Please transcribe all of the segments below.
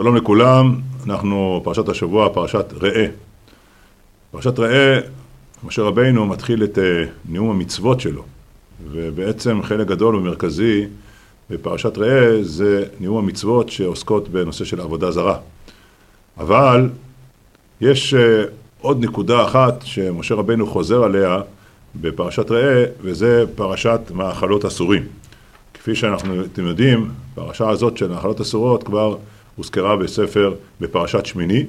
שלום לכולם, אנחנו פרשת השבוע, פרשת ראה. פרשת ראה, משה רבינו מתחיל את אה, נאום המצוות שלו, ובעצם חלק גדול ומרכזי בפרשת ראה זה נאום המצוות שעוסקות בנושא של עבודה זרה. אבל יש אה, עוד נקודה אחת שמשה רבינו חוזר עליה בפרשת ראה, וזה פרשת מאכלות אסורים. כפי שאנחנו, אתם יודעים, פרשה הזאת של מאכלות אסורות כבר הוזכרה בספר, בפרשת שמיני,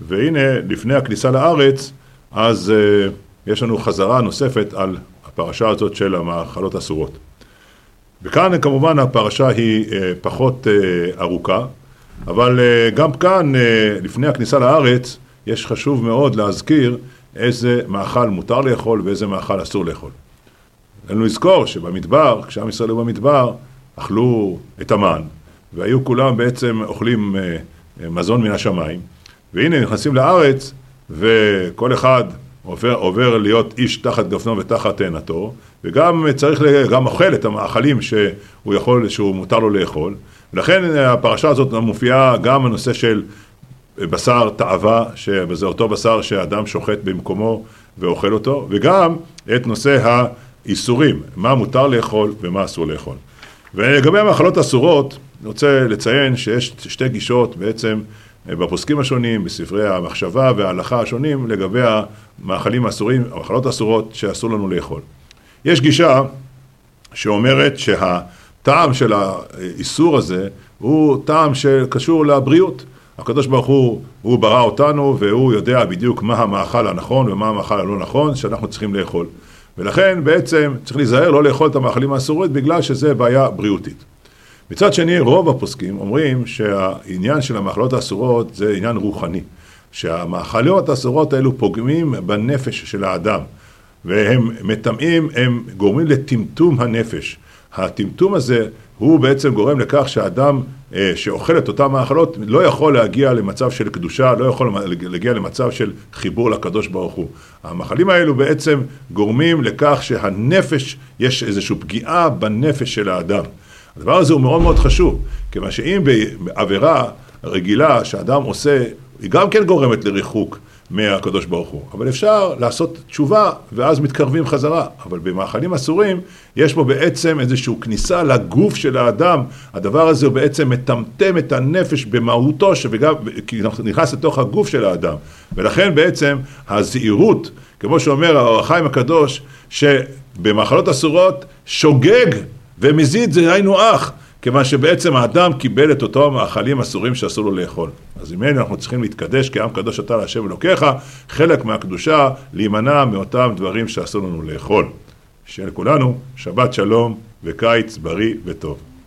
והנה, לפני הכניסה לארץ, אז uh, יש לנו חזרה נוספת על הפרשה הזאת של המאכלות אסורות. וכאן כמובן הפרשה היא uh, פחות uh, ארוכה, אבל uh, גם כאן, uh, לפני הכניסה לארץ, יש חשוב מאוד להזכיר איזה מאכל מותר לאכול ואיזה מאכל אסור לאכול. עלינו לזכור שבמדבר, כשעם ישראל היו במדבר, אכלו את המן, והיו כולם בעצם אוכלים אה, אה, מזון מן השמיים, והנה נכנסים לארץ, וכל אחד עובר, עובר להיות איש תחת גפנו ותחת תאנתו, וגם צריך, גם אוכל את המאכלים שהוא יכול, שהוא מותר לו לאכול. ולכן הפרשה הזאת מופיעה גם הנושא של בשר תאווה, שזה אותו בשר שאדם שוחט במקומו ואוכל אותו, וגם את נושא האיסורים, מה מותר לאכול ומה אסור לאכול. ולגבי המאכלות אסורות, אני רוצה לציין שיש שתי גישות בעצם אה, בפוסקים השונים, בספרי המחשבה וההלכה השונים, לגבי המאכלים האסורים, המאכלות האסורות שאסור לנו לאכול. יש גישה שאומרת שהטעם של האיסור הזה הוא טעם שקשור לבריאות. הקדוש ברוך הוא, הוא ברא אותנו והוא יודע בדיוק מה המאכל הנכון ומה המאכל הלא נכון שאנחנו צריכים לאכול. ולכן בעצם צריך להיזהר לא לאכול את המאכלים האסורים בגלל שזה בעיה בריאותית. מצד שני, רוב הפוסקים אומרים שהעניין של המאכלות האסורות זה עניין רוחני. שהמאכלות האסורות האלו פוגמים בנפש של האדם, והם מטמאים, הם גורמים לטמטום הנפש. הטמטום הזה הוא בעצם גורם לכך שאדם אה, שאוכל את אותן מאכלות לא יכול להגיע למצב של קדושה, לא יכול להגיע למצב של חיבור לקדוש ברוך הוא. המאכלים האלו בעצם גורמים לכך שהנפש, יש איזושהי פגיעה בנפש של האדם. הדבר הזה הוא מאוד מאוד חשוב, כיוון שאם בעבירה רגילה שאדם עושה, היא גם כן גורמת לריחוק מהקדוש ברוך הוא, אבל אפשר לעשות תשובה ואז מתקרבים חזרה, אבל במאכלים אסורים יש בו בעצם איזושהי כניסה לגוף של האדם, הדבר הזה הוא בעצם מטמטם את הנפש במהותו, כי נכנס לתוך הגוף של האדם, ולכן בעצם הזהירות, כמו שאומר האור הקדוש, שבמאכלות אסורות שוגג ומזיד זה היינו אח, כיוון שבעצם האדם קיבל את אותו המאכלים אסורים שאסור לו לאכול. אז אם אין, אנחנו צריכים להתקדש כעם קדוש אתה להשם אלוקיך, חלק מהקדושה להימנע מאותם דברים שאסור לנו לאכול. שיהיה לכולנו שבת שלום וקיץ בריא וטוב.